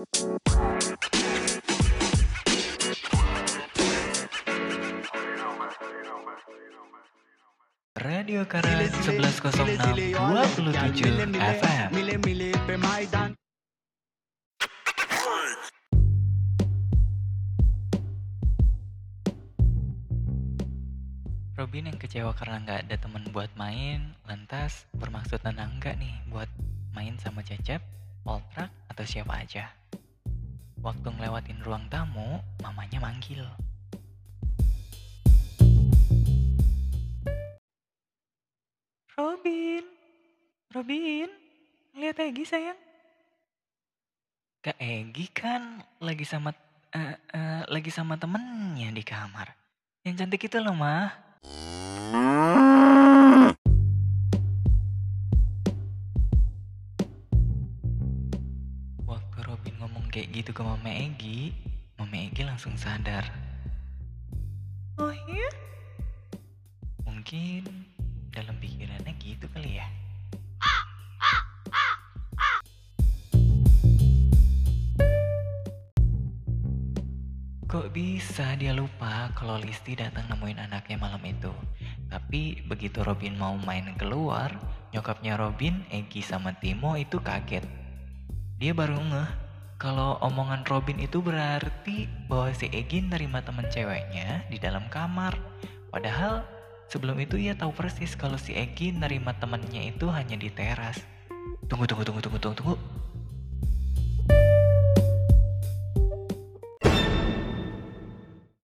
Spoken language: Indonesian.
Radio Karan 1106 27 FM. Robin yang kecewa karena nggak ada teman buat main, lantas bermaksud tenang nggak nih buat main sama Cecep, Poltrak, atau siapa aja. Waktu ngelewatin ruang tamu, mamanya manggil. Robin, Robin, lihat Egi sayang. Kak Egi kan lagi sama eh, eh, lagi sama temennya di kamar. Yang cantik itu loh mah. Robin ngomong kayak gitu ke Mama Egi, Mama Egi langsung sadar. Oh iya? Mungkin dalam pikirannya gitu kali ya. Kok bisa dia lupa kalau Listi datang nemuin anaknya malam itu? Tapi begitu Robin mau main keluar, nyokapnya Robin, Egi sama Timo itu kaget. Dia baru ngeh kalau omongan Robin itu berarti bahwa si Egi nerima temen ceweknya di dalam kamar. Padahal sebelum itu ia tahu persis kalau si Egi nerima temennya itu hanya di teras. Tunggu, tunggu, tunggu, tunggu, tunggu, tunggu.